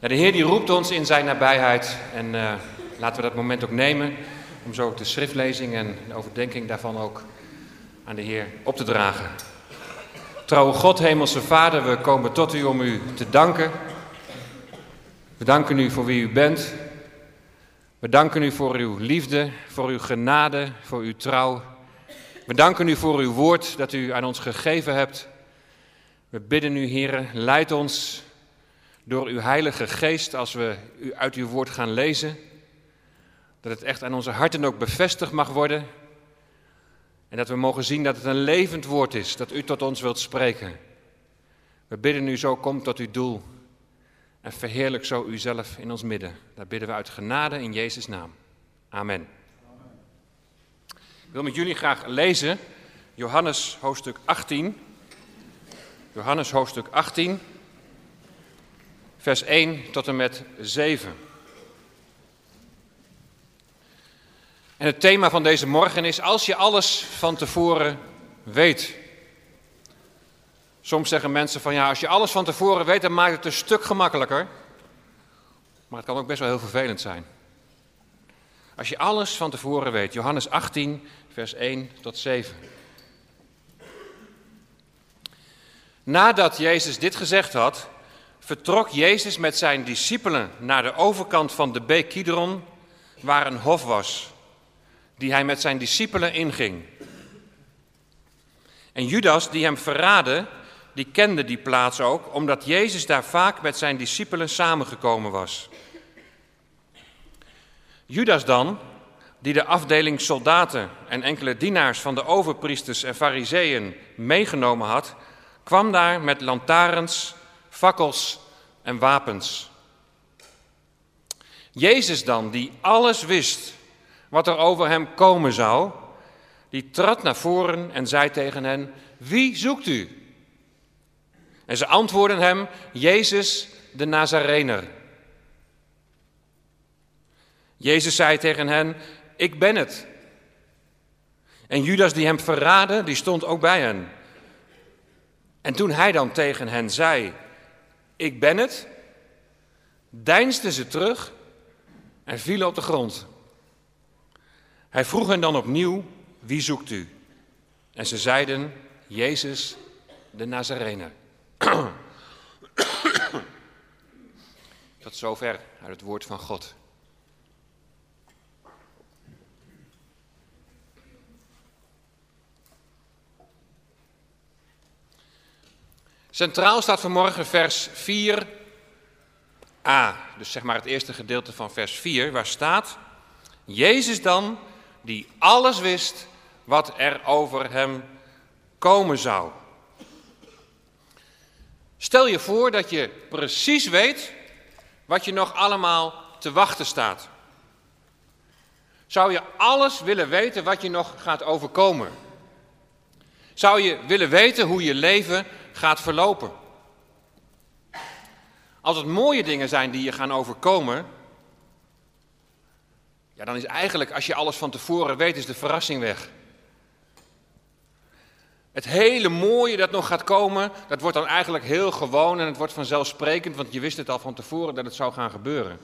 De Heer die roept ons in zijn nabijheid en uh, laten we dat moment ook nemen om zo ook de schriftlezing en de overdenking daarvan ook aan de Heer op te dragen. Trouwe God, Hemelse Vader, we komen tot u om u te danken. We danken u voor wie u bent. We danken u voor uw liefde, voor uw genade, voor uw trouw. We danken u voor uw woord dat u aan ons gegeven hebt. We bidden u, Heer, leid ons door uw Heilige Geest als we uit uw woord gaan lezen. Dat het echt aan onze harten ook bevestigd mag worden. En dat we mogen zien dat het een levend woord is, dat u tot ons wilt spreken. We bidden u zo, kom tot uw doel. En verheerlijk zo uzelf in ons midden. Daar bidden we uit genade in Jezus' naam. Amen. Ik wil met jullie graag lezen Johannes hoofdstuk 18. Johannes hoofdstuk 18, vers 1 tot en met 7. En het thema van deze morgen is als je alles van tevoren weet. Soms zeggen mensen van ja, als je alles van tevoren weet, dan maakt het een stuk gemakkelijker. Maar het kan ook best wel heel vervelend zijn. Als je alles van tevoren weet, Johannes 18, vers 1 tot 7. Nadat Jezus dit gezegd had, vertrok Jezus met zijn discipelen naar de overkant van de beek Kidron, waar een hof was, die hij met zijn discipelen inging. En Judas, die hem verraadde, die kende die plaats ook, omdat Jezus daar vaak met zijn discipelen samengekomen was. Judas dan, die de afdeling soldaten en enkele dienaars van de overpriesters en fariseeën meegenomen had, kwam daar met lantaarns, fakkels en wapens. Jezus dan, die alles wist wat er over hem komen zou, die trad naar voren en zei tegen hen, wie zoekt u? En ze antwoordden hem, Jezus de Nazarener. Jezus zei tegen hen, ik ben het. En Judas die hem verraadde, die stond ook bij hen. En toen hij dan tegen hen zei, ik ben het, deinsden ze terug en vielen op de grond. Hij vroeg hen dan opnieuw, wie zoekt u? En ze zeiden, Jezus de Nazarener. Tot zover uit het woord van God. Centraal staat vanmorgen vers 4a, dus zeg maar het eerste gedeelte van vers 4, waar staat: Jezus dan, die alles wist wat er over hem komen zou. Stel je voor dat je precies weet wat je nog allemaal te wachten staat. Zou je alles willen weten wat je nog gaat overkomen? Zou je willen weten hoe je leven gaat verlopen? Als het mooie dingen zijn die je gaan overkomen, ja, dan is eigenlijk, als je alles van tevoren weet, is de verrassing weg. Het hele mooie dat nog gaat komen, dat wordt dan eigenlijk heel gewoon en het wordt vanzelfsprekend, want je wist het al van tevoren dat het zou gaan gebeuren.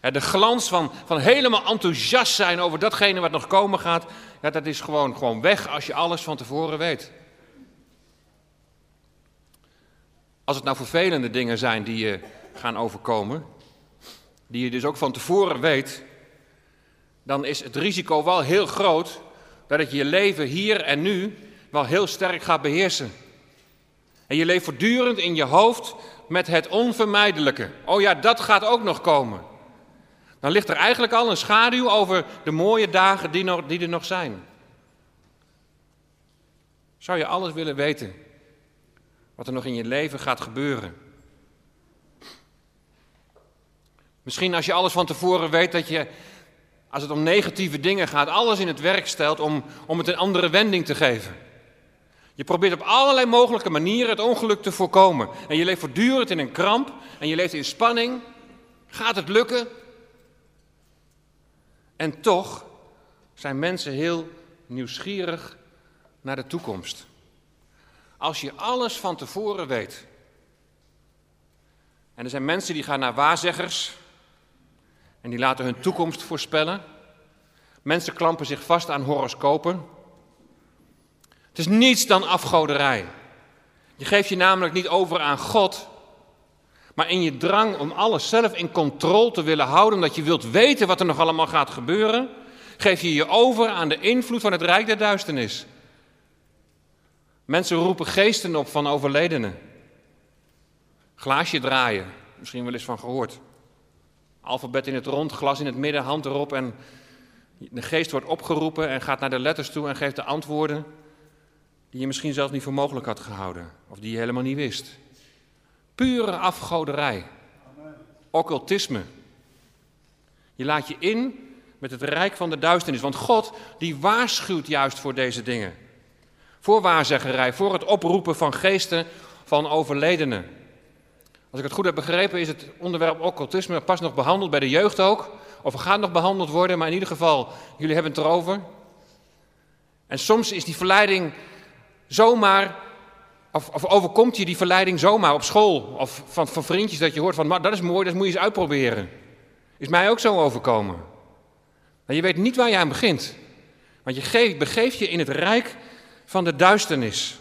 De glans van, van helemaal enthousiast zijn over datgene wat nog komen gaat, ja, dat is gewoon, gewoon weg als je alles van tevoren weet. Als het nou vervelende dingen zijn die je gaan overkomen, die je dus ook van tevoren weet, dan is het risico wel heel groot dat het je leven hier en nu wel heel sterk gaat beheersen. En je leeft voortdurend in je hoofd met het onvermijdelijke. Oh ja, dat gaat ook nog komen. Dan ligt er eigenlijk al een schaduw over de mooie dagen die, nog, die er nog zijn. Zou je alles willen weten wat er nog in je leven gaat gebeuren? Misschien als je alles van tevoren weet dat je als het om negatieve dingen gaat, alles in het werk stelt om, om het een andere wending te geven. Je probeert op allerlei mogelijke manieren het ongeluk te voorkomen. En je leeft voortdurend in een kramp en je leeft in spanning. Gaat het lukken? En toch zijn mensen heel nieuwsgierig naar de toekomst. Als je alles van tevoren weet, En er zijn mensen die gaan naar waarzeggers en die laten hun toekomst voorspellen. Mensen klampen zich vast aan horoscopen. Het is niets dan afgoderij. Je geeft je namelijk niet over aan God, maar in je drang om alles zelf in controle te willen houden, omdat je wilt weten wat er nog allemaal gaat gebeuren, geef je je over aan de invloed van het rijk der duisternis. Mensen roepen geesten op van overledenen. Glaasje draaien, misschien wel eens van gehoord. Alfabet in het rond, glas in het midden, hand erop en de geest wordt opgeroepen en gaat naar de letters toe en geeft de antwoorden die je misschien zelfs niet voor mogelijk had gehouden of die je helemaal niet wist. Pure afgoderij, occultisme. Je laat je in met het rijk van de duisternis, want God die waarschuwt juist voor deze dingen. Voor waarzeggerij, voor het oproepen van geesten van overledenen. Als ik het goed heb begrepen, is het onderwerp occultisme pas nog behandeld bij de jeugd ook. Of gaat nog behandeld worden, maar in ieder geval, jullie hebben het erover. En soms is die verleiding zomaar, of, of overkomt je die verleiding zomaar op school. Of van, van vriendjes dat je hoort van, dat is mooi, dat moet je eens uitproberen. Is mij ook zo overkomen. Maar je weet niet waar je aan begint. Want je geeft, begeeft je in het rijk van de duisternis.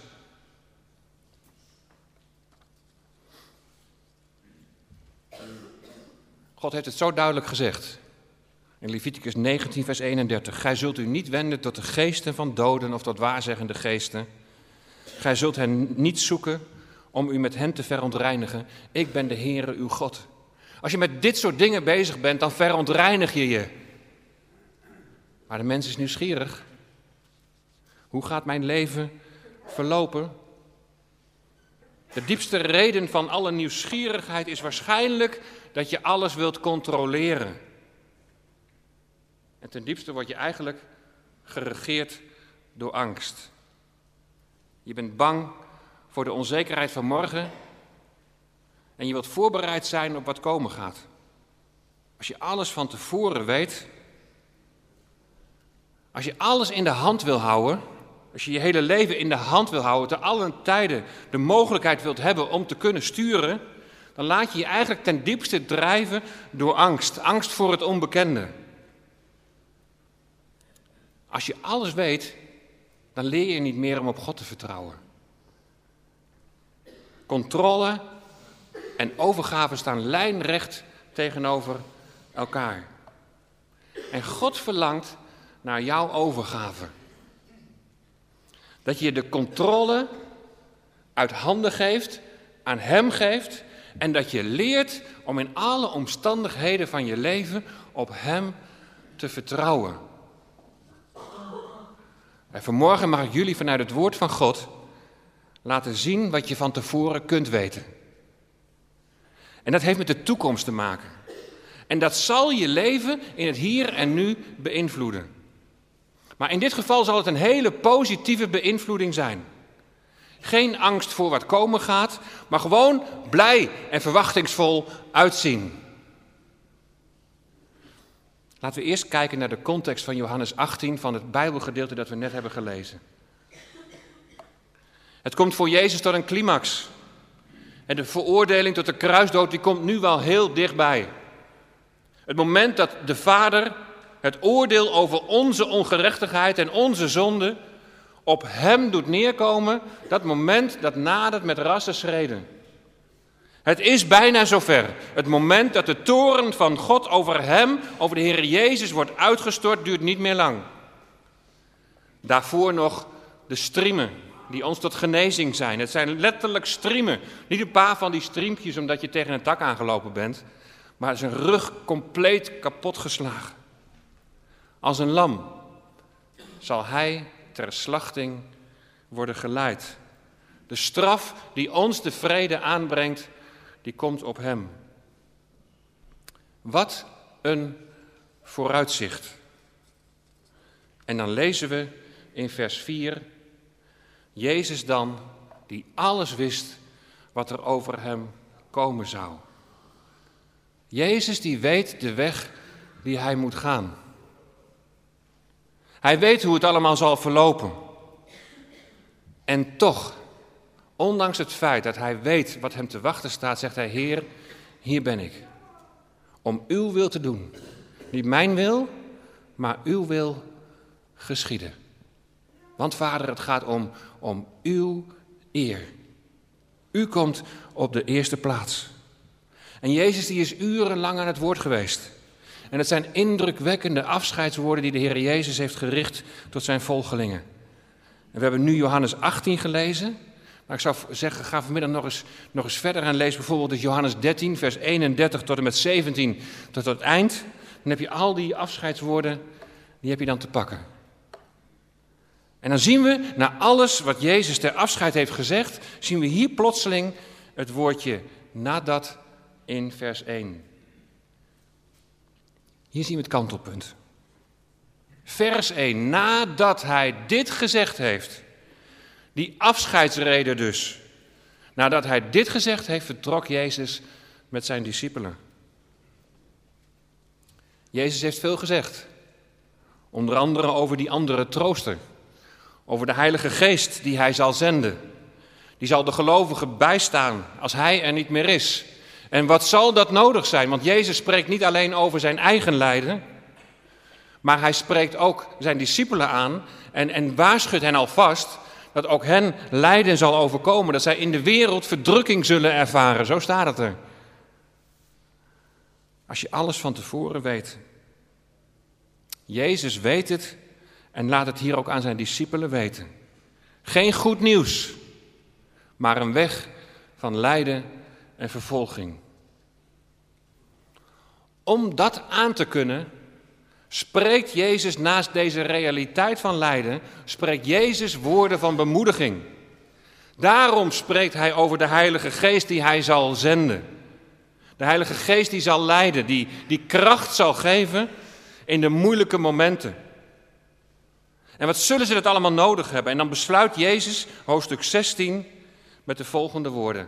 God heeft het zo duidelijk gezegd. In Leviticus 19, vers 31. Gij zult u niet wenden tot de geesten van doden of tot waarzeggende geesten. Gij zult hen niet zoeken om u met hen te verontreinigen. Ik ben de Heere uw God. Als je met dit soort dingen bezig bent, dan verontreinig je je. Maar de mens is nieuwsgierig. Hoe gaat mijn leven verlopen? De diepste reden van alle nieuwsgierigheid is waarschijnlijk dat je alles wilt controleren. En ten diepste word je eigenlijk geregeerd door angst. Je bent bang voor de onzekerheid van morgen en je wilt voorbereid zijn op wat komen gaat. Als je alles van tevoren weet, als je alles in de hand wil houden, als je je hele leven in de hand wil houden, te allen tijden de mogelijkheid wilt hebben om te kunnen sturen, dan laat je je eigenlijk ten diepste drijven door angst. Angst voor het onbekende. Als je alles weet, dan leer je niet meer om op God te vertrouwen. Controle en overgave staan lijnrecht tegenover elkaar. En God verlangt naar jouw overgave. Dat je de controle uit handen geeft, aan Hem geeft en dat je leert om in alle omstandigheden van je leven op Hem te vertrouwen. En vanmorgen mag ik jullie vanuit het woord van God laten zien wat je van tevoren kunt weten. En dat heeft met de toekomst te maken. En dat zal je leven in het hier en nu beïnvloeden. Maar in dit geval zal het een hele positieve beïnvloeding zijn. Geen angst voor wat komen gaat, maar gewoon blij en verwachtingsvol uitzien. Laten we eerst kijken naar de context van Johannes 18 van het Bijbelgedeelte dat we net hebben gelezen. Het komt voor Jezus tot een climax. En de veroordeling tot de kruisdood die komt nu wel heel dichtbij. Het moment dat de Vader het oordeel over onze ongerechtigheid en onze zonde op hem doet neerkomen, dat moment dat nadert met rassen schreden. Het is bijna zover. Het moment dat de toren van God over hem, over de Heer Jezus, wordt uitgestort, duurt niet meer lang. Daarvoor nog de striemen die ons tot genezing zijn. Het zijn letterlijk striemen. Niet een paar van die striempjes omdat je tegen een tak aangelopen bent, maar zijn rug compleet kapotgeslagen. Als een lam zal hij ter slachting worden geleid. De straf die ons de vrede aanbrengt, die komt op hem. Wat een vooruitzicht. En dan lezen we in vers 4, Jezus dan, die alles wist wat er over hem komen zou. Jezus die weet de weg die hij moet gaan. Hij weet hoe het allemaal zal verlopen. En toch, ondanks het feit dat hij weet wat hem te wachten staat, zegt hij: Heer, hier ben ik. Om uw wil te doen. Niet mijn wil, maar uw wil geschieden. Want vader, het gaat om, om uw eer. U komt op de eerste plaats. En Jezus die is urenlang aan het woord geweest. En het zijn indrukwekkende afscheidswoorden die de Heer Jezus heeft gericht tot zijn volgelingen. En we hebben nu Johannes 18 gelezen. Maar ik zou zeggen, ga vanmiddag nog eens, nog eens verder en lees bijvoorbeeld Johannes 13, vers 31 tot en met 17 tot het eind. Dan heb je al die afscheidswoorden, die heb je dan te pakken. En dan zien we, na alles wat Jezus ter afscheid heeft gezegd, zien we hier plotseling het woordje nadat in vers 1. Hier zien we het kantelpunt. Vers 1, nadat hij dit gezegd heeft, die afscheidsrede dus, nadat hij dit gezegd heeft, vertrok Jezus met zijn discipelen. Jezus heeft veel gezegd, onder andere over die andere trooster, over de Heilige Geest die hij zal zenden. Die zal de gelovigen bijstaan als hij er niet meer is. En wat zal dat nodig zijn? Want Jezus spreekt niet alleen over zijn eigen lijden, maar hij spreekt ook zijn discipelen aan en, en waarschuwt hen alvast dat ook hen lijden zal overkomen, dat zij in de wereld verdrukking zullen ervaren. Zo staat het er. Als je alles van tevoren weet. Jezus weet het en laat het hier ook aan zijn discipelen weten. Geen goed nieuws, maar een weg van lijden en vervolging. Om dat aan te kunnen, spreekt Jezus naast deze realiteit van lijden, spreekt Jezus woorden van bemoediging. Daarom spreekt hij over de Heilige Geest die hij zal zenden. De Heilige Geest die zal leiden, die, die kracht zal geven in de moeilijke momenten. En wat zullen ze dat allemaal nodig hebben? En dan besluit Jezus, hoofdstuk 16, met de volgende woorden.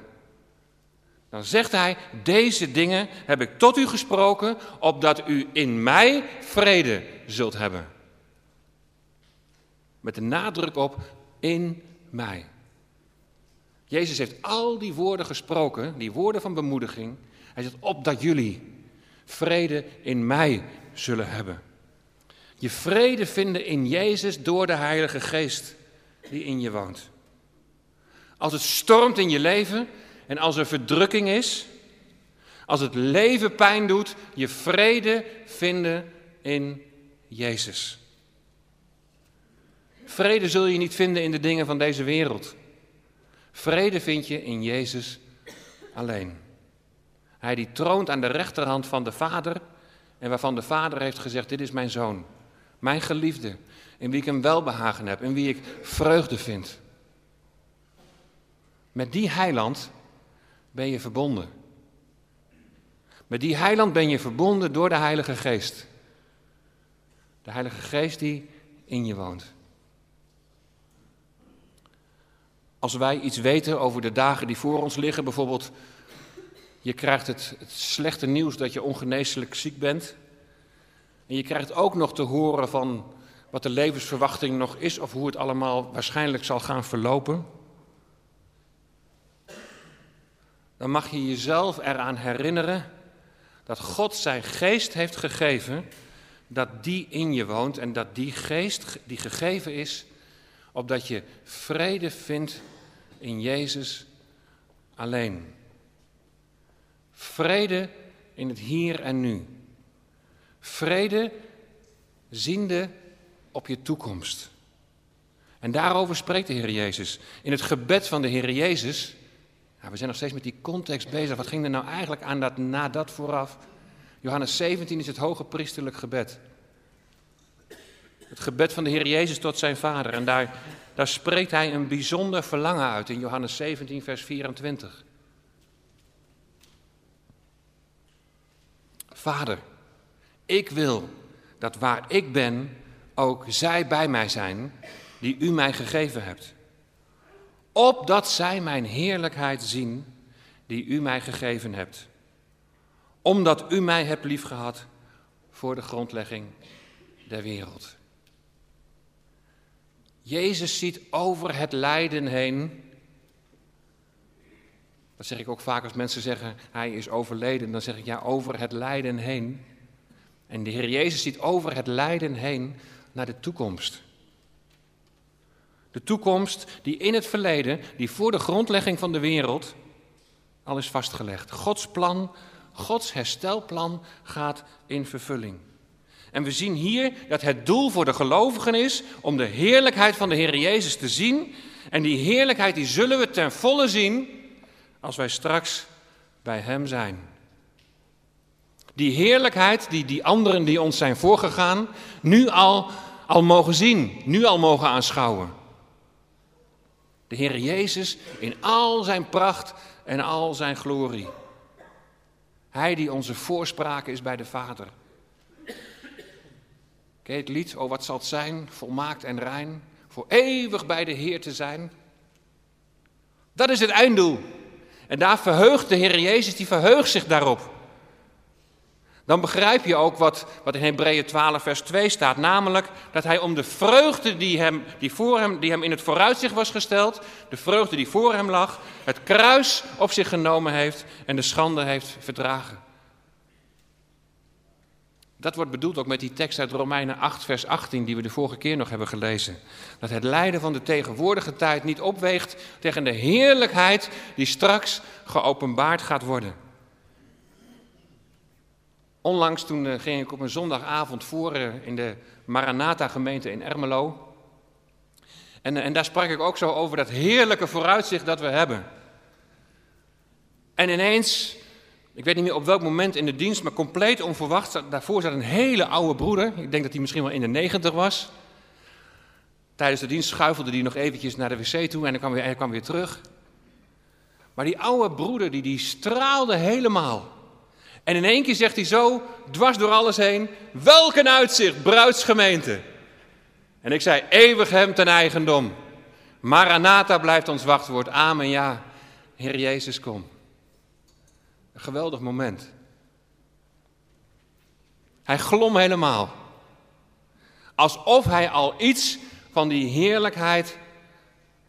Dan zegt hij, deze dingen heb ik tot u gesproken, opdat u in mij vrede zult hebben. Met de nadruk op in mij. Jezus heeft al die woorden gesproken, die woorden van bemoediging. Hij zegt, opdat jullie vrede in mij zullen hebben. Je vrede vinden in Jezus door de Heilige Geest die in je woont. Als het stormt in je leven, en als er verdrukking is, als het leven pijn doet, je vrede vinden in Jezus. Vrede zul je niet vinden in de dingen van deze wereld. Vrede vind je in Jezus alleen. Hij die troont aan de rechterhand van de Vader en waarvan de Vader heeft gezegd, dit is mijn zoon, mijn geliefde, in wie ik een welbehagen heb, in wie ik vreugde vind. Met die heiland ben je verbonden. Met die heiland ben je verbonden door de Heilige Geest. De Heilige Geest die in je woont. Als wij iets weten over de dagen die voor ons liggen, bijvoorbeeld je krijgt het, het, slechte nieuws dat je ongeneeslijk ziek bent. En je krijgt ook nog te horen van wat de levensverwachting nog is of hoe het allemaal waarschijnlijk zal gaan verlopen. Dan mag je jezelf eraan herinneren dat God zijn geest heeft gegeven, dat die in je woont en dat die geest die gegeven is, opdat je vrede vindt in Jezus alleen. Vrede in het hier en nu. Vrede ziende op je toekomst. En daarover spreekt de Heer Jezus. In het gebed van de Heer Jezus we zijn nog steeds met die context bezig. Wat ging er nou eigenlijk aan dat na dat vooraf? Johannes 17 is het hoge priesterlijk gebed. Het gebed van de Heer Jezus tot zijn Vader. En daar, daar spreekt hij een bijzonder verlangen uit in Johannes 17, vers 24. Vader, ik wil dat waar ik ben, ook zij bij mij zijn, die u mij gegeven hebt opdat zij mijn heerlijkheid zien die u mij gegeven hebt. Omdat u mij hebt liefgehad voor de grondlegging der wereld. Jezus ziet over het lijden heen Dat zeg ik ook vaak als mensen zeggen hij is overleden. Dan zeg ik ja, over het lijden heen. En de Heer Jezus ziet over het lijden heen naar de toekomst. De toekomst die in het verleden, die voor de grondlegging van de wereld, al is vastgelegd. Gods plan, Gods herstelplan gaat in vervulling. En we zien hier dat het doel voor de gelovigen is om de heerlijkheid van de Heer Jezus te zien. En die heerlijkheid die zullen we ten volle zien als wij straks bij Hem zijn. Die heerlijkheid die die anderen die ons zijn voorgegaan nu al, al mogen zien, nu al mogen aanschouwen. De Heer Jezus in al zijn pracht en al zijn glorie. Hij die onze voorspraak is bij de Vader. Ken het lied, oh wat zal het zijn, volmaakt en rein, voor eeuwig bij de Heer te zijn? Dat is het einddoel. En daar verheugt de Heer Jezus, die verheugt zich daarop. Dan begrijp je ook wat, wat in Hebreeën 12 vers 2 staat, namelijk dat hij om de vreugde die hem, die, voor hem, die hem in het vooruitzicht was gesteld, de vreugde die voor hem lag, het kruis op zich genomen heeft en de schande heeft verdragen. Dat wordt bedoeld ook met die tekst uit Romeinen 8, vers 18, die we de vorige keer nog hebben gelezen. Dat het lijden van de tegenwoordige tijd niet opweegt tegen de heerlijkheid die straks geopenbaard gaat worden. Onlangs toen eh, ging ik op een zondagavond voor eh, in de Maranatha-gemeente in Ermelo. En, eh, en daar sprak ik ook zo over dat heerlijke vooruitzicht dat we hebben. En ineens ik weet niet meer op welk moment in de dienst, maar compleet onverwacht. Daarvoor zat een hele oude broeder. Ik denk dat hij misschien wel in de negentig was. Tijdens de dienst schuifelde hij nog eventjes naar de wc toe en hij kwam weer, hij kwam weer terug. Maar die oude broeder, die, die straalde helemaal. En in één keer zegt hij zo, dwars door alles heen, welk een uitzicht, bruidsgemeente. En ik zei, eeuwig hem ten eigendom. Maranatha blijft ons wachtwoord, amen ja, Heer Jezus kom. Een geweldig moment. Hij glom helemaal. Alsof hij al iets van die heerlijkheid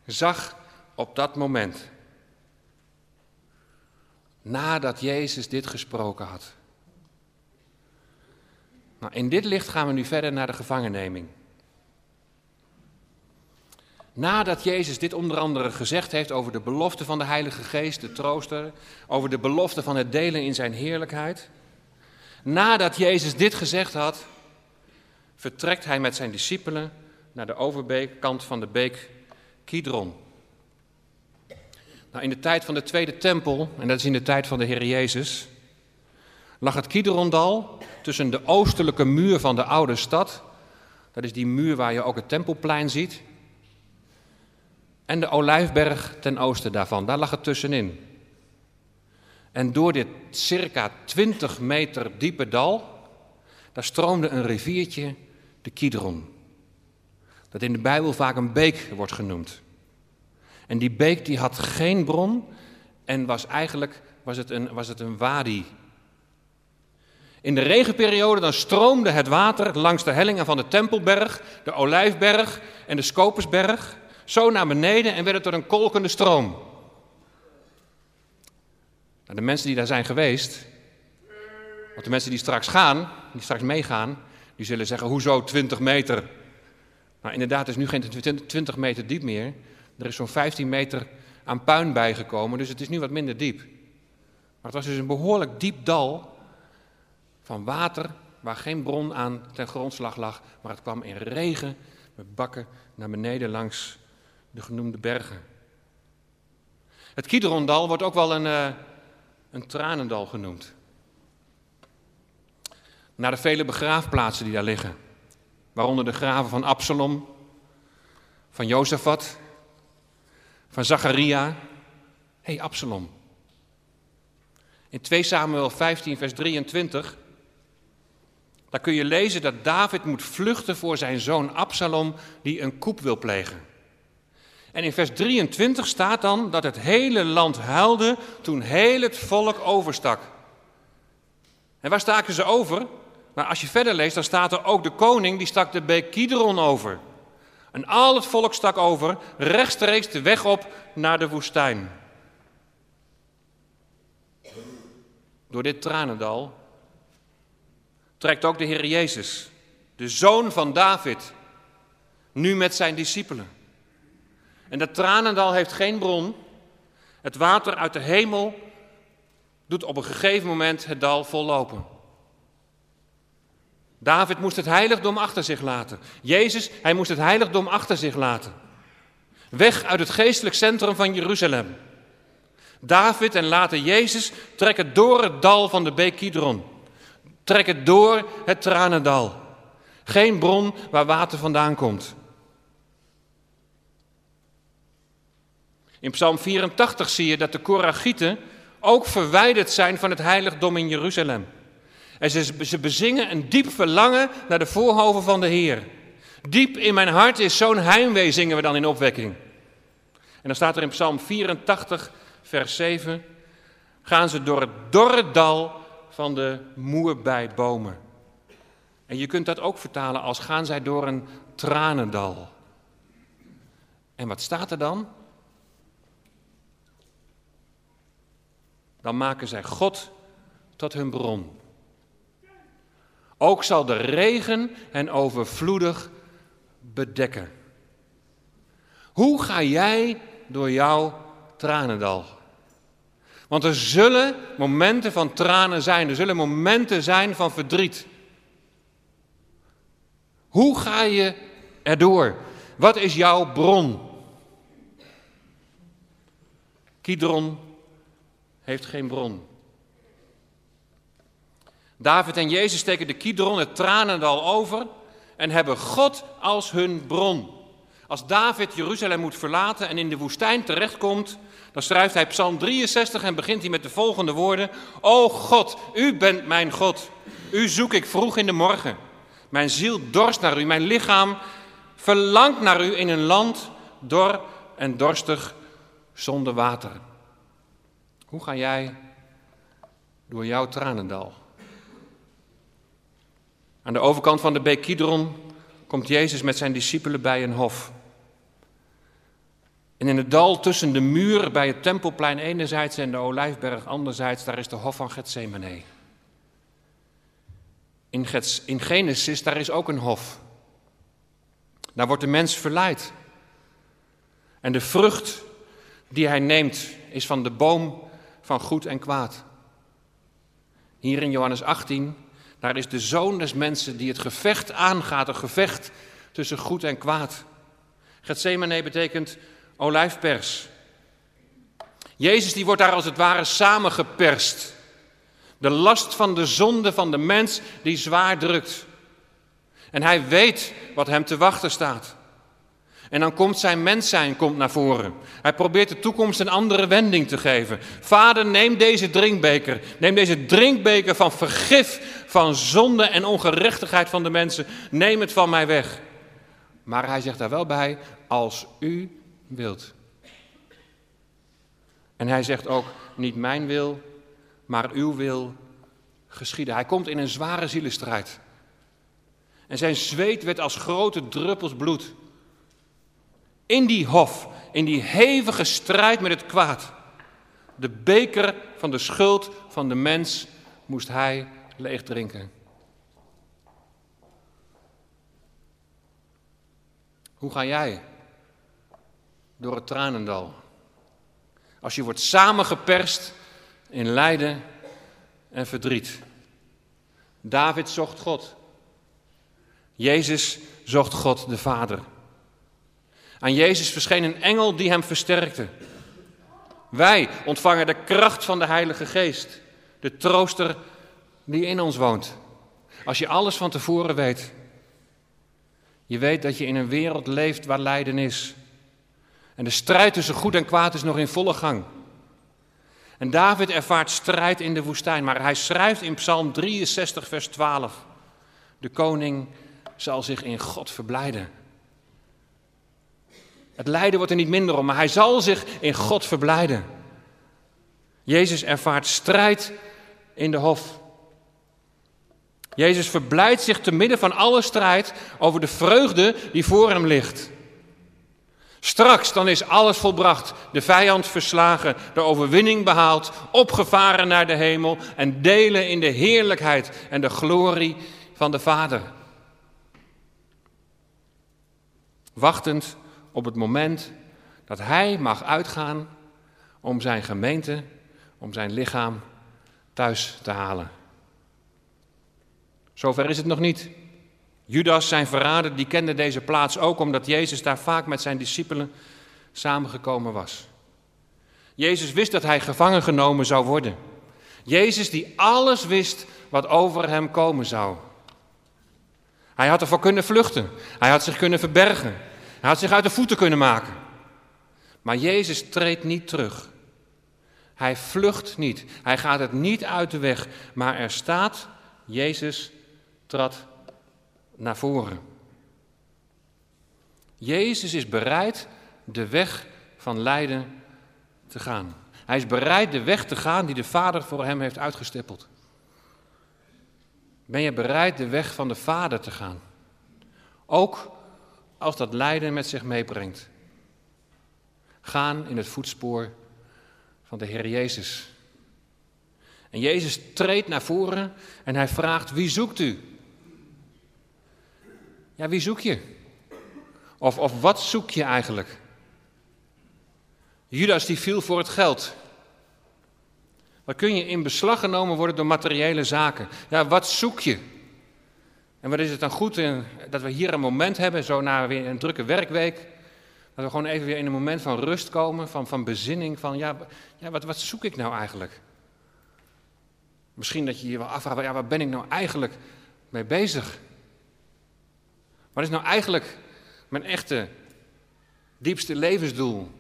zag op dat moment. Nadat Jezus dit gesproken had. Nou, in dit licht gaan we nu verder naar de gevangenneming. Nadat Jezus dit onder andere gezegd heeft over de belofte van de Heilige Geest, de trooster, over de belofte van het delen in zijn heerlijkheid. Nadat Jezus dit gezegd had, vertrekt hij met zijn discipelen naar de overkant van de beek Kidron. Nou, in de tijd van de Tweede Tempel, en dat is in de tijd van de Heer Jezus, lag het Kidrondal tussen de oostelijke muur van de oude stad. Dat is die muur waar je ook het Tempelplein ziet en de Olijfberg ten oosten daarvan. Daar lag het tussenin. En door dit circa 20 meter diepe dal, daar stroomde een riviertje, de Kidron. Dat in de Bijbel vaak een beek wordt genoemd. En die beek die had geen bron en was eigenlijk was het een, was het een wadi. In de regenperiode dan stroomde het water langs de hellingen van de Tempelberg, de Olijfberg en de Scopusberg zo naar beneden en werd het tot een kolkende stroom. Nou, de mensen die daar zijn geweest, of de mensen die straks gaan, die straks meegaan, die zullen zeggen, hoezo 20 meter? Nou, inderdaad, het is nu geen 20 meter diep meer. Er is zo'n 15 meter aan puin bijgekomen, dus het is nu wat minder diep. Maar het was dus een behoorlijk diep dal van water waar geen bron aan ten grondslag lag, maar het kwam in regen met bakken naar beneden langs de genoemde bergen. Het Kidrondal wordt ook wel een, uh, een tranendal genoemd. Naar de vele begraafplaatsen die daar liggen. Waaronder de graven van Absalom, van Jozefat, van Zacharia. Hey, Absalom. In 2 Samuel 15, vers 23, daar kun je lezen dat David moet vluchten voor zijn zoon Absalom, die een koep wil plegen. En in vers 23 staat dan dat het hele land huilde toen heel het volk overstak. En waar staken ze over? Nou, als je verder leest, dan staat er ook de koning, die stak de beek Kidron over. En al het volk stak over, rechtstreeks de weg op naar de woestijn. door dit tranendal, trekt ook de Heer Jezus, de zoon van David, nu met zijn discipelen. En dat tranendal heeft geen bron. Het water uit de hemel doet op een gegeven moment het dal vollopen. David moest het heiligdom achter zich laten. Jezus, hij moest het heiligdom achter zich laten. Weg uit het geestelijk centrum van Jeruzalem. David en later Jezus trekken door het dal van de beek Kidron. Trekken door het tranendal. Geen bron waar water vandaan komt. In Psalm 84 zie je dat de Koragieten ook verwijderd zijn van het heiligdom in Jeruzalem. En ze, ze bezingen een diep verlangen naar de voorhoven van de Heer. Diep in mijn hart is zo'n heimwee, zingen we dan in opwekking. En dan staat er in Psalm 84, vers 7, gaan ze door het dorre dal van de moerbijbomen. En je kunt dat ook vertalen als gaan zij door een tranendal. En wat staat er dan? Dan maken zij God tot hun bron. Ook zal de regen hen overvloedig bedekken. Hoe ga jij door jouw tranendal? Want er zullen momenten van tranen zijn, er zullen momenten zijn van verdriet. Hoe ga je erdoor? Wat is jouw bron? Kidron heeft geen bron. David en Jezus steken de Kidron, het tranendal, over en hebben God als hun bron. Als David Jeruzalem moet verlaten en in de woestijn terechtkomt, dan schrijft hij Psalm 63 en begint hij met de volgende woorden: O God, u bent mijn God. U zoek ik vroeg in de morgen. Mijn ziel dorst naar u, mijn lichaam verlangt naar u in een land dor en dorstig zonder water. Hoe ga jij door jouw tranendal? Aan de overkant van de beek Kidron komt Jezus met zijn discipelen bij een hof. En in het dal tussen de muur bij het Tempelplein enerzijds en de Olijfberg anderzijds, daar is de hof van Gethsemane. In, in Genesis, daar is ook een hof. Daar wordt de mens verleid. En de vrucht die hij neemt is van de boom van goed en kwaad. Hier in Johannes 18, daar is de zoon des mensen die het gevecht aangaat, een gevecht tussen goed en kwaad. Gethsemane betekent olijfpers. Jezus die wordt daar als het ware samengeperst. De last van de zonde van de mens die zwaar drukt. En hij weet wat hem te wachten staat. En dan komt zijn mens zijn komt naar voren. Hij probeert de toekomst een andere wending te geven. Vader, neem deze drinkbeker. Neem deze drinkbeker van vergif, van zonde en ongerechtigheid van de mensen. Neem het van mij weg. Maar hij zegt daar wel bij, als u wilt. En hij zegt ook, niet mijn wil, maar uw wil geschieden. Hij komt in een zware zielenstrijd. En zijn zweet werd als grote druppels bloed. In die hof, in die hevige strijd met het kwaad. De beker van de schuld van de mens moest hij leeg drinken. Hoe ga jij door het tranendal? Als je wordt samengeperst in lijden en verdriet. David zocht God. Jezus zocht God de Vader. Aan Jezus verscheen een engel die hem versterkte. Wij ontvangen de kracht van de Heilige Geest, de trooster die in ons woont. Als je alles van tevoren weet, je weet dat je in een wereld leeft waar lijden is. En de strijd tussen goed en kwaad is nog in volle gang. En David ervaart strijd in de woestijn, maar hij schrijft in Psalm 63, vers 12: De koning zal zich in God verblijden. Het lijden wordt er niet minder om, maar hij zal zich in God verblijden. Jezus ervaart strijd in de hof. Jezus verblijdt zich te midden van alle strijd over de vreugde die voor hem ligt. Straks dan is alles volbracht, de vijand verslagen, de overwinning behaald, opgevaren naar de hemel en delen in de heerlijkheid en de glorie van de Vader. Wachtend op het moment dat Hij mag uitgaan om zijn gemeente, om zijn lichaam thuis te halen. Zover is het nog niet. Judas, zijn verrader, die kende deze plaats ook omdat Jezus daar vaak met zijn discipelen samengekomen was. Jezus wist dat hij gevangen genomen zou worden. Jezus die alles wist wat over hem komen zou. Hij had ervoor kunnen vluchten. Hij had zich kunnen verbergen. Hij had zich uit de voeten kunnen maken. Maar Jezus treedt niet terug. Hij vlucht niet. Hij gaat het niet uit de weg. Maar er staat, Jezus trad naar voren. Jezus is bereid de weg van lijden te gaan. Hij is bereid de weg te gaan die de Vader voor hem heeft uitgestippeld. Ben je bereid de weg van de Vader te gaan? Ook als dat lijden met zich meebrengt. Gaan in het voetspoor van de Heer Jezus. En Jezus treedt naar voren en hij vraagt: Wie zoekt u? Ja, wie zoek je? Of, of wat zoek je eigenlijk? Judas die viel voor het geld. Wat kun je in beslag genomen worden door materiële zaken? Ja, wat zoek je? En wat is het dan goed dat we hier een moment hebben, zo na weer een drukke werkweek, dat we gewoon even weer in een moment van rust komen, van, van bezinning, van ja, ja wat, wat zoek ik nou eigenlijk? Misschien dat je je wel afvraagt, ja, waar ben ik nou eigenlijk mee bezig? Wat is nou eigenlijk mijn echte, diepste levensdoel?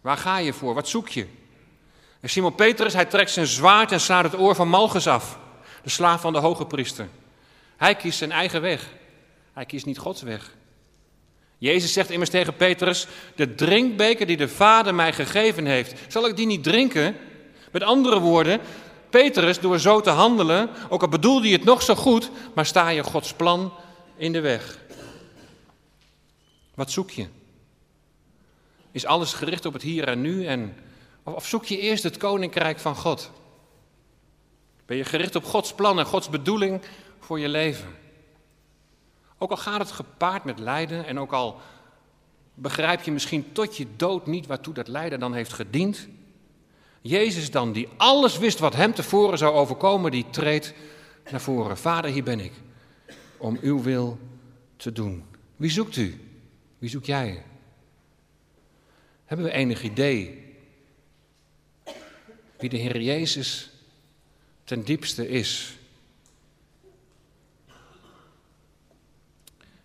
Waar ga je voor? Wat zoek je? En Simon Petrus, hij trekt zijn zwaard en slaat het oor van Malchus af, de slaaf van de hoge priester. Hij kiest zijn eigen weg. Hij kiest niet Gods weg. Jezus zegt immers tegen Petrus: De drinkbeker die de Vader mij gegeven heeft, zal ik die niet drinken? Met andere woorden, Petrus, door zo te handelen, ook al bedoelde je het nog zo goed, maar sta je Gods plan in de weg. Wat zoek je? Is alles gericht op het hier en nu? En, of zoek je eerst het koninkrijk van God? Ben je gericht op Gods plan en Gods bedoeling voor je leven? Ook al gaat het gepaard met lijden en ook al begrijp je misschien tot je dood niet waartoe dat lijden dan heeft gediend. Jezus dan, die alles wist wat hem tevoren zou overkomen, die treedt naar voren. Vader, hier ben ik om uw wil te doen. Wie zoekt u? Wie zoek jij? Hebben we enig idee wie de Heer Jezus ten diepste is?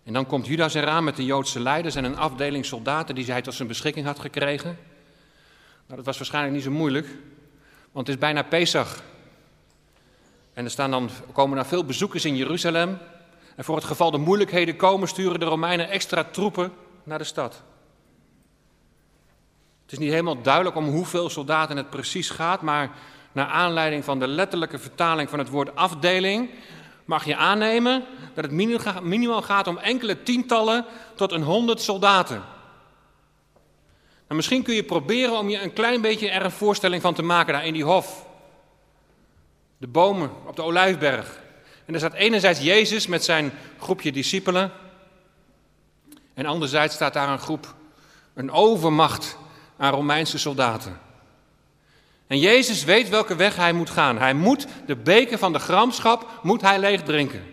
En dan komt Judas eraan met de Joodse leiders en een afdeling soldaten die hij tot zijn beschikking had gekregen. Nou, dat was waarschijnlijk niet zo moeilijk, want het is bijna Pesach. En er staan dan, komen dan veel bezoekers in Jeruzalem. En voor het geval de moeilijkheden komen, sturen de Romeinen extra troepen naar de stad. Het is niet helemaal duidelijk om hoeveel soldaten het precies gaat, maar naar aanleiding van de letterlijke vertaling van het woord afdeling mag je aannemen dat het minimaal gaat om enkele tientallen tot een honderd soldaten. Nou, misschien kun je proberen om je een klein beetje er een voorstelling van te maken daar in die hof. De bomen op de Olijfberg. En er staat enerzijds Jezus met zijn groepje discipelen. En anderzijds staat daar een groep, een overmacht aan Romeinse soldaten. En Jezus weet welke weg hij moet gaan. Hij moet de beker van de gramschap moet hij leeg drinken.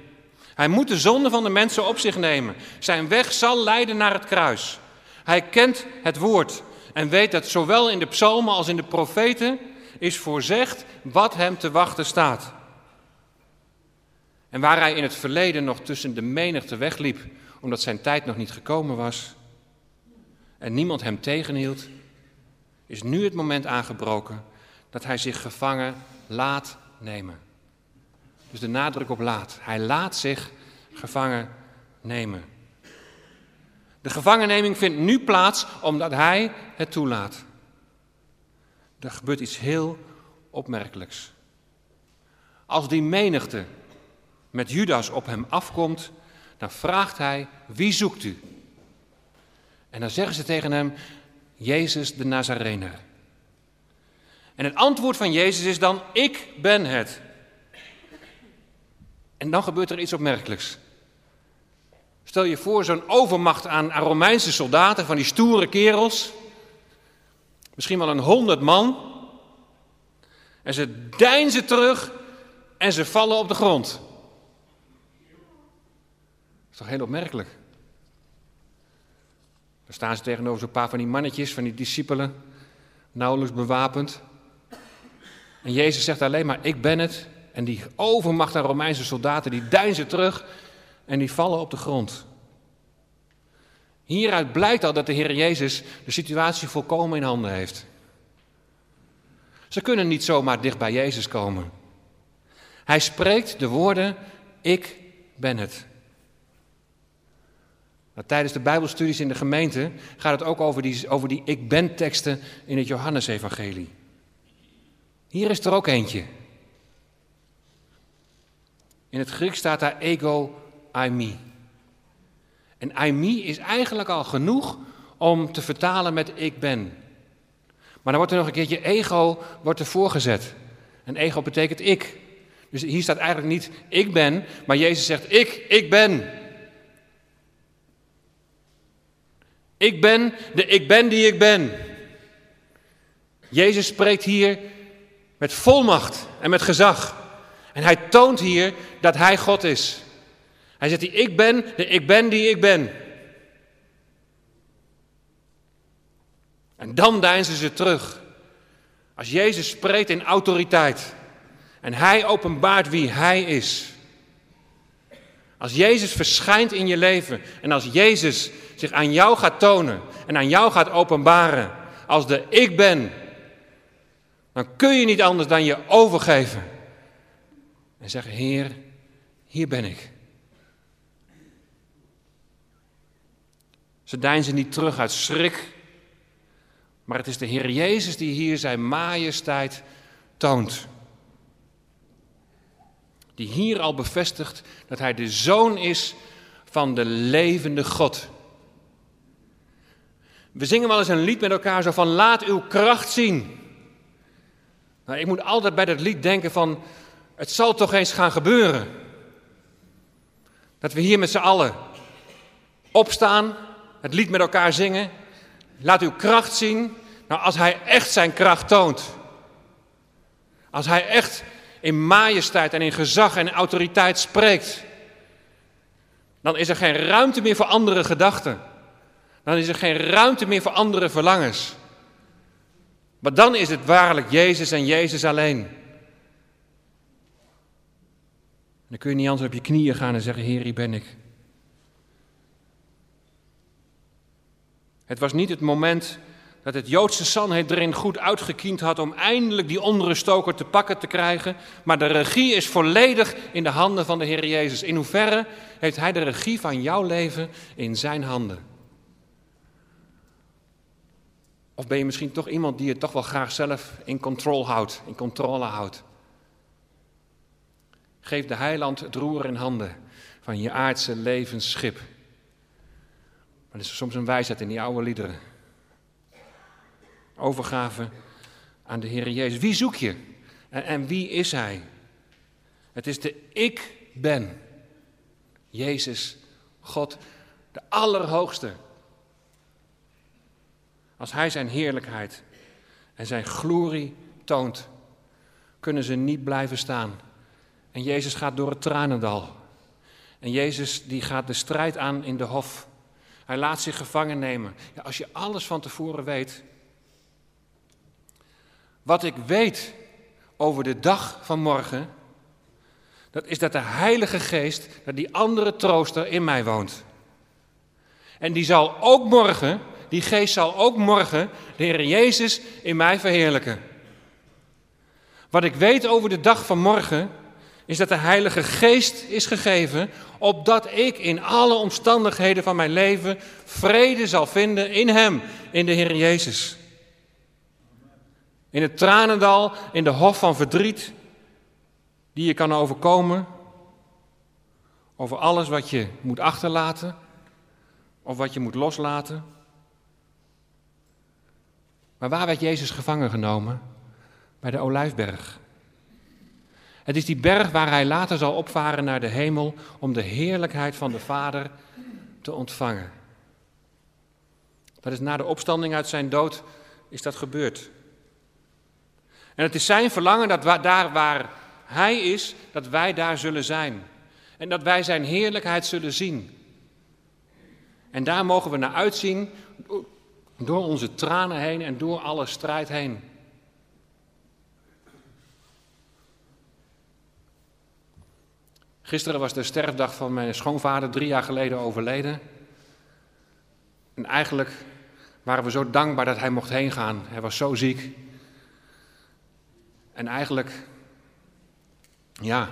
Hij moet de zonde van de mensen op zich nemen. Zijn weg zal leiden naar het kruis. Hij kent het woord en weet dat zowel in de psalmen als in de profeten is voorzegd wat hem te wachten staat. En waar hij in het verleden nog tussen de menigte wegliep, omdat zijn tijd nog niet gekomen was en niemand hem tegenhield, is nu het moment aangebroken dat hij zich gevangen laat nemen. Dus de nadruk op laat. Hij laat zich gevangen nemen. De gevangenneming vindt nu plaats omdat hij het toelaat. Er gebeurt iets heel opmerkelijks. Als die menigte met Judas op hem afkomt, dan vraagt hij: Wie zoekt u? En dan zeggen ze tegen hem, Jezus de Nazarener. En het antwoord van Jezus is dan, ik ben het. En dan gebeurt er iets opmerkelijks. Stel je voor zo'n overmacht aan, Romeinse soldaten, van die stoere kerels. Misschien wel een honderd man. En ze deinzen terug en ze vallen op de grond. Dat is toch heel opmerkelijk. Dan staan ze tegenover zo'n paar van die mannetjes, van die discipelen, nauwelijks bewapend. En Jezus zegt alleen maar, ik ben het. En die overmacht aan Romeinse soldaten, die deinzen terug en die vallen op de grond. Hieruit blijkt al dat de Heer Jezus de situatie volkomen in handen heeft. Ze kunnen niet zomaar dicht bij Jezus komen. Hij spreekt de woorden, ik ben het. Nou, tijdens de Bijbelstudies in de gemeente gaat het ook over die, over die ik ben teksten in het Johannesevangelie. Hier is er ook eentje. In het Grieks staat daar ego aimi. En aimi is eigenlijk al genoeg om te vertalen met ik ben. Maar dan wordt er nog een keertje ego wordt er voorgezet. En ego betekent ik. Dus hier staat eigenlijk niet ik ben, maar Jezus zegt ik, ik ben. Ik ben de ik ben die ik ben. Jezus spreekt hier met volmacht en met gezag. En hij toont hier dat hij God is. Hij zegt, ik ben de ik ben die ik ben. En dan deinzen ze terug. Als Jezus spreekt in autoriteit. En hij openbaart wie hij is. Als Jezus verschijnt in je leven. En als Jezus zich aan jou gaat tonen. En aan jou gaat openbaren. Als de ik ben. Dan kun je niet anders dan je overgeven. En zeggen, Heer, hier ben ik. Ze deinzen niet terug uit schrik, maar het is de Heer Jezus die hier zijn majesteit toont. Die hier al bevestigt dat hij de zoon is van de levende God. We zingen wel eens een lied met elkaar zo van laat uw kracht zien. Nou, ik moet altijd bij dat lied denken van het zal toch eens gaan gebeuren. Dat we hier met z'n allen opstaan het lied met elkaar zingen. Laat uw kracht zien. Nou, als hij echt zijn kracht toont. Als hij echt in majesteit en in gezag en autoriteit spreekt. Dan is er geen ruimte meer voor andere gedachten. Dan is er geen ruimte meer voor andere verlangens. Maar dan is het waarlijk Jezus en Jezus alleen. dan kun je niet anders op je knieën gaan en zeggen: Heer, hier ben ik. Het was niet het moment dat het Joodse Sanhedrin goed uitgekiend had om eindelijk die onruststoker te pakken te krijgen. Maar de regie is volledig in de handen van de Heer Jezus. In hoeverre heeft Hij de regie van jouw leven in zijn handen? Of ben je misschien toch iemand die het toch wel graag zelf in controle houdt, in controle houdt? Geef de heiland het roer in handen van je aardse levensschip. Maar er is soms een wijsheid in die oude liederen. Overgave aan de Heer Jezus. Wie zoek je? En, en wie is Hij? Het is de ik ben. Jezus, God, de Allerhoogste. Als Hij zijn heerlijkheid en zijn glorie toont, kunnen ze niet blijven staan. En Jezus gaat door het tranendal. En Jezus die gaat de strijd aan in de hof. Hij laat zich gevangen nemen. Ja, als je alles van tevoren weet. Wat ik weet over de dag van morgen. Dat is dat de Heilige Geest, dat die andere trooster in mij woont. En die zal ook morgen, die geest zal ook morgen de Heer Jezus in mij verheerlijken. Wat ik weet over de dag van morgen, is dat de Heilige Geest is gegeven, opdat ik in alle omstandigheden van mijn leven vrede zal vinden in Hem, in de Heer Jezus. In het tranendal, in de hof van verdriet, die je kan overkomen, over alles wat je moet achterlaten, of wat je moet loslaten. Maar waar werd Jezus gevangen genomen? Bij de Olijfberg. Het is die berg waar hij later zal opvaren naar de hemel om de heerlijkheid van de Vader te ontvangen. Dat is na de opstanding uit zijn dood is dat gebeurd. En het is zijn verlangen dat daar waar hij is, dat wij daar zullen zijn. En dat wij zijn heerlijkheid zullen zien. En daar mogen we naar uitzien door onze tranen heen en door alle strijd heen. Gisteren was de sterfdag van mijn schoonvader, drie jaar geleden overleden. En eigenlijk waren we zo dankbaar dat hij mocht heen gaan. Hij was zo ziek. En eigenlijk, ja,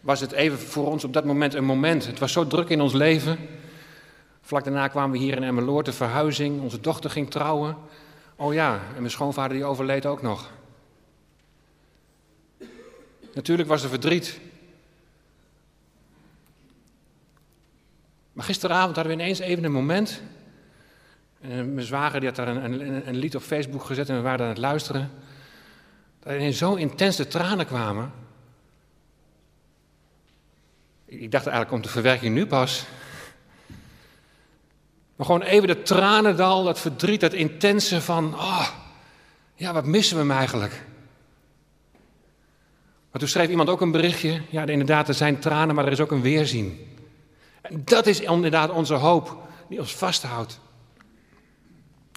was het even voor ons op dat moment een moment. Het was zo druk in ons leven. Vlak daarna kwamen we hier in Emmeloord, de verhuizing. Onze dochter ging trouwen. Oh ja, en mijn schoonvader die overleed ook nog. Natuurlijk was er verdriet. Maar gisteravond hadden we ineens even een moment. En mijn zwager die had daar een, een, een lied op Facebook gezet en we waren aan het luisteren. Dat er ineens zo intense tranen kwamen. Ik dacht eigenlijk, komt de verwerking nu pas? Maar gewoon even dat tranendal, dat verdriet, dat intense van, oh, ja, wat missen we hem eigenlijk? Maar toen schreef iemand ook een berichtje, ja, inderdaad, er zijn tranen, maar er is ook een weerzien. En dat is inderdaad onze hoop, die ons vasthoudt.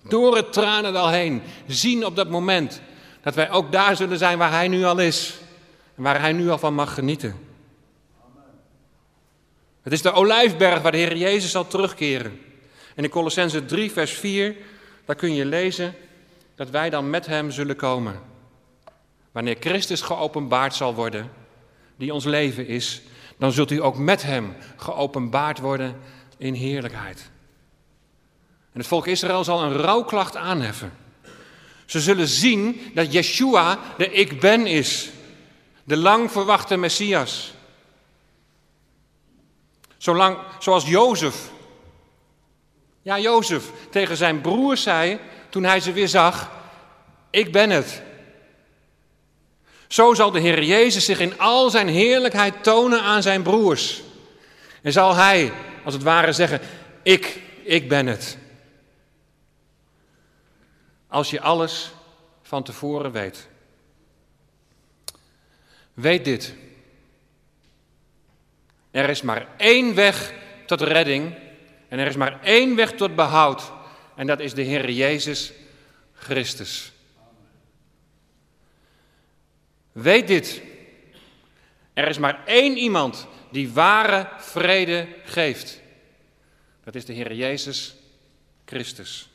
Door het tranendal heen, zien op dat moment dat wij ook daar zullen zijn waar Hij nu al is. En waar Hij nu al van mag genieten. Het is de olijfberg waar de Heer Jezus zal terugkeren. En in Colossense 3, vers 4, daar kun je lezen dat wij dan met Hem zullen komen. Wanneer Christus geopenbaard zal worden, die ons leven is, dan zult u ook met Hem geopenbaard worden in heerlijkheid. En het volk Israël zal een rouwklacht aanheffen. Ze zullen zien dat Yeshua de Ik Ben is, de lang verwachte Messias. Zolang, zoals Jozef, ja Jozef, tegen zijn broers zei toen hij ze weer zag, ik ben het. Zo zal de Heer Jezus zich in al zijn heerlijkheid tonen aan zijn broers. En zal hij, als het ware, zeggen, ik, ik ben het. Als je alles van tevoren weet. Weet dit. Er is maar één weg tot redding en er is maar één weg tot behoud en dat is de Heer Jezus Christus. Weet dit. Er is maar één iemand die ware vrede geeft. Dat is de Heer Jezus Christus.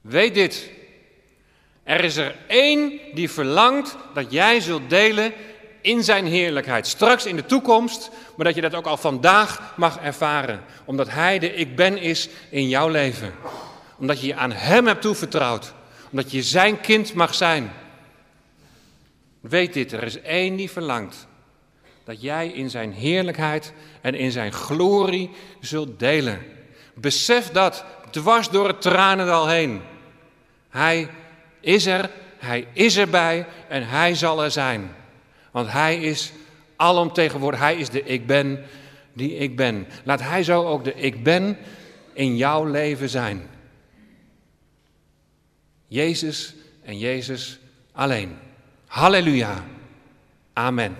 Weet dit. Er is er één die verlangt dat jij zult delen in zijn heerlijkheid. Straks in de toekomst, maar dat je dat ook al vandaag mag ervaren. Omdat Hij de Ik Ben is in jouw leven. Omdat je je aan Hem hebt toevertrouwd. Omdat je zijn kind mag zijn. Weet dit, er is één die verlangt dat jij in zijn heerlijkheid en in zijn glorie zult delen. Besef dat dwars door het tranendal heen. Hij is er, hij is erbij en hij zal er zijn. Want hij is alomtegenwoordig, hij is de ik ben die ik ben. Laat hij zo ook de ik ben in jouw leven zijn. Jezus en Jezus alleen. Halleluja. Amen.